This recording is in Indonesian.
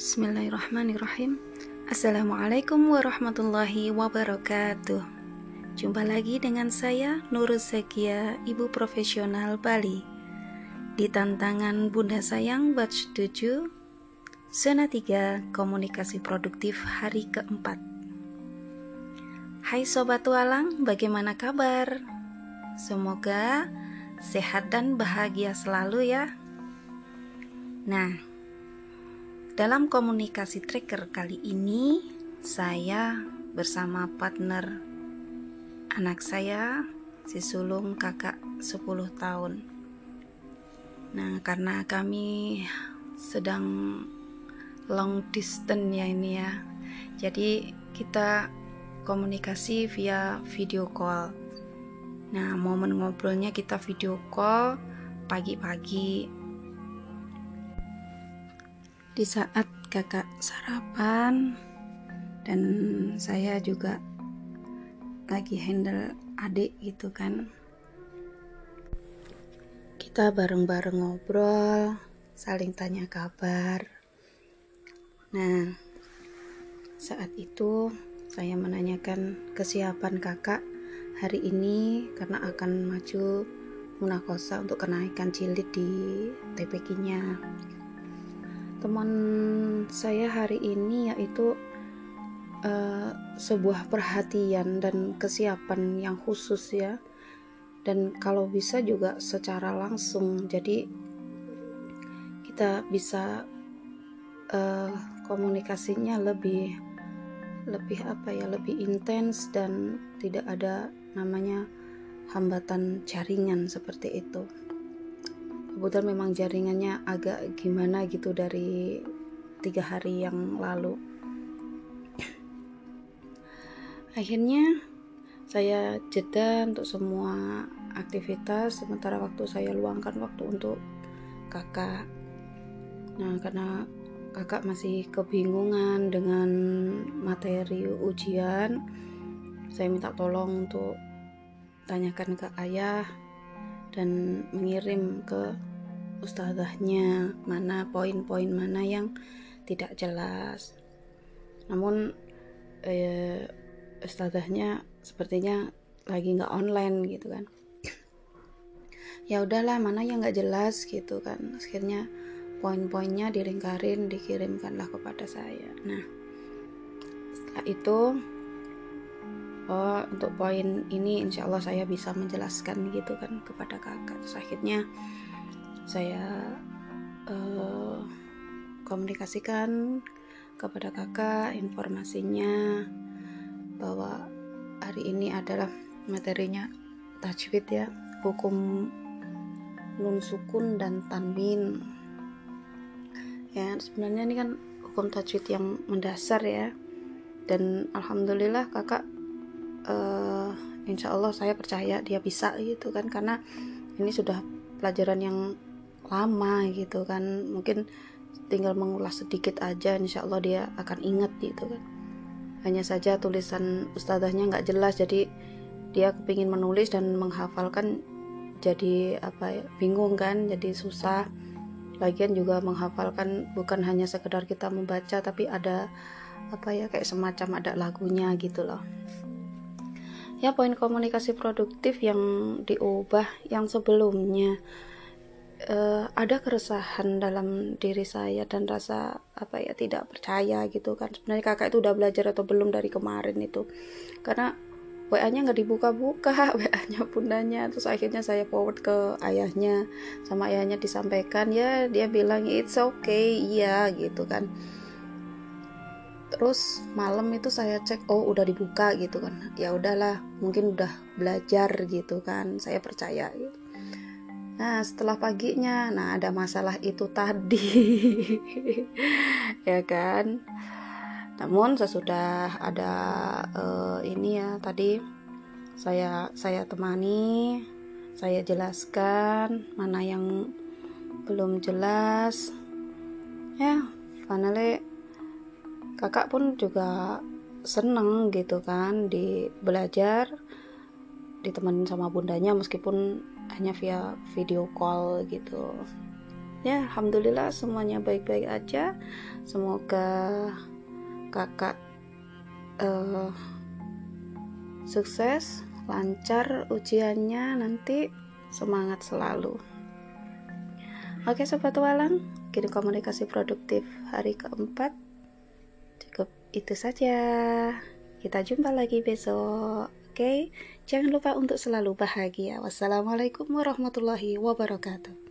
Bismillahirrahmanirrahim. Assalamualaikum warahmatullahi wabarakatuh. Jumpa lagi dengan saya Nurul Zekia, Ibu Profesional Bali. Di tantangan Bunda Sayang Batch 7 Zona 3 Komunikasi Produktif hari keempat. Hai Sobat Walang, bagaimana kabar? Semoga sehat dan bahagia selalu ya. Nah, dalam komunikasi tracker kali ini, saya bersama partner anak saya, si sulung kakak 10 tahun. Nah, karena kami sedang long distance ya ini ya. Jadi kita komunikasi via video call. Nah, momen ngobrolnya kita video call pagi-pagi di saat kakak sarapan dan saya juga lagi handle adik gitu kan. Kita bareng-bareng ngobrol saling tanya kabar. Nah saat itu saya menanyakan kesiapan kakak hari ini karena akan maju munakosa untuk kenaikan jilid di TPK-nya teman saya hari ini yaitu uh, sebuah perhatian dan kesiapan yang khusus ya. Dan kalau bisa juga secara langsung. Jadi kita bisa uh, komunikasinya lebih lebih apa ya lebih intens dan tidak ada namanya hambatan jaringan seperti itu kebetulan memang jaringannya agak gimana gitu dari tiga hari yang lalu. Akhirnya saya jeda untuk semua aktivitas sementara waktu saya luangkan waktu untuk kakak. Nah karena kakak masih kebingungan dengan materi ujian saya minta tolong untuk tanyakan ke ayah dan mengirim ke ustazahnya mana poin-poin mana yang tidak jelas. Namun eh, ustazahnya sepertinya lagi nggak online gitu kan. Ya udahlah mana yang nggak jelas gitu kan. Akhirnya poin-poinnya dilingkarin dikirimkanlah kepada saya. Nah setelah itu oh untuk poin ini insya Allah saya bisa menjelaskan gitu kan kepada kakak. Terus akhirnya saya uh, komunikasikan kepada kakak informasinya bahwa hari ini adalah materinya tajwid ya hukum nun sukun dan tanwin. Ya sebenarnya ini kan hukum tajwid yang mendasar ya. Dan alhamdulillah kakak uh, insya Allah saya percaya dia bisa gitu kan karena ini sudah pelajaran yang lama gitu kan. Mungkin tinggal mengulas sedikit aja insya Allah dia akan ingat gitu kan. Hanya saja tulisan ustazahnya nggak jelas jadi dia kepingin menulis dan menghafalkan jadi apa ya, bingung kan jadi susah. Lagian juga menghafalkan bukan hanya sekedar kita membaca tapi ada apa ya kayak semacam ada lagunya gitu loh. Ya poin komunikasi produktif yang diubah yang sebelumnya uh, ada keresahan dalam diri saya dan rasa apa ya tidak percaya gitu kan. Sebenarnya kakak itu udah belajar atau belum dari kemarin itu. Karena WA-nya nggak dibuka-buka WA-nya bundanya. Terus akhirnya saya forward ke ayahnya. Sama ayahnya disampaikan ya dia bilang it's okay iya gitu kan. Terus malam itu saya cek oh udah dibuka gitu kan. Ya udahlah mungkin udah belajar gitu kan. Saya percaya gitu Nah, setelah paginya, nah ada masalah itu tadi. ya kan? Namun sesudah ada uh, ini ya tadi saya saya temani, saya jelaskan mana yang belum jelas. Ya, finally kakak pun juga seneng gitu kan di belajar ditemenin sama bundanya meskipun hanya via video call gitu. Ya alhamdulillah semuanya baik-baik aja. Semoga kakak uh, sukses lancar ujiannya nanti semangat selalu. Oke sobat walang kini komunikasi produktif hari keempat. Cukup itu saja. Kita jumpa lagi besok oke jangan lupa untuk selalu bahagia. Wassalamualaikum warahmatullahi wabarakatuh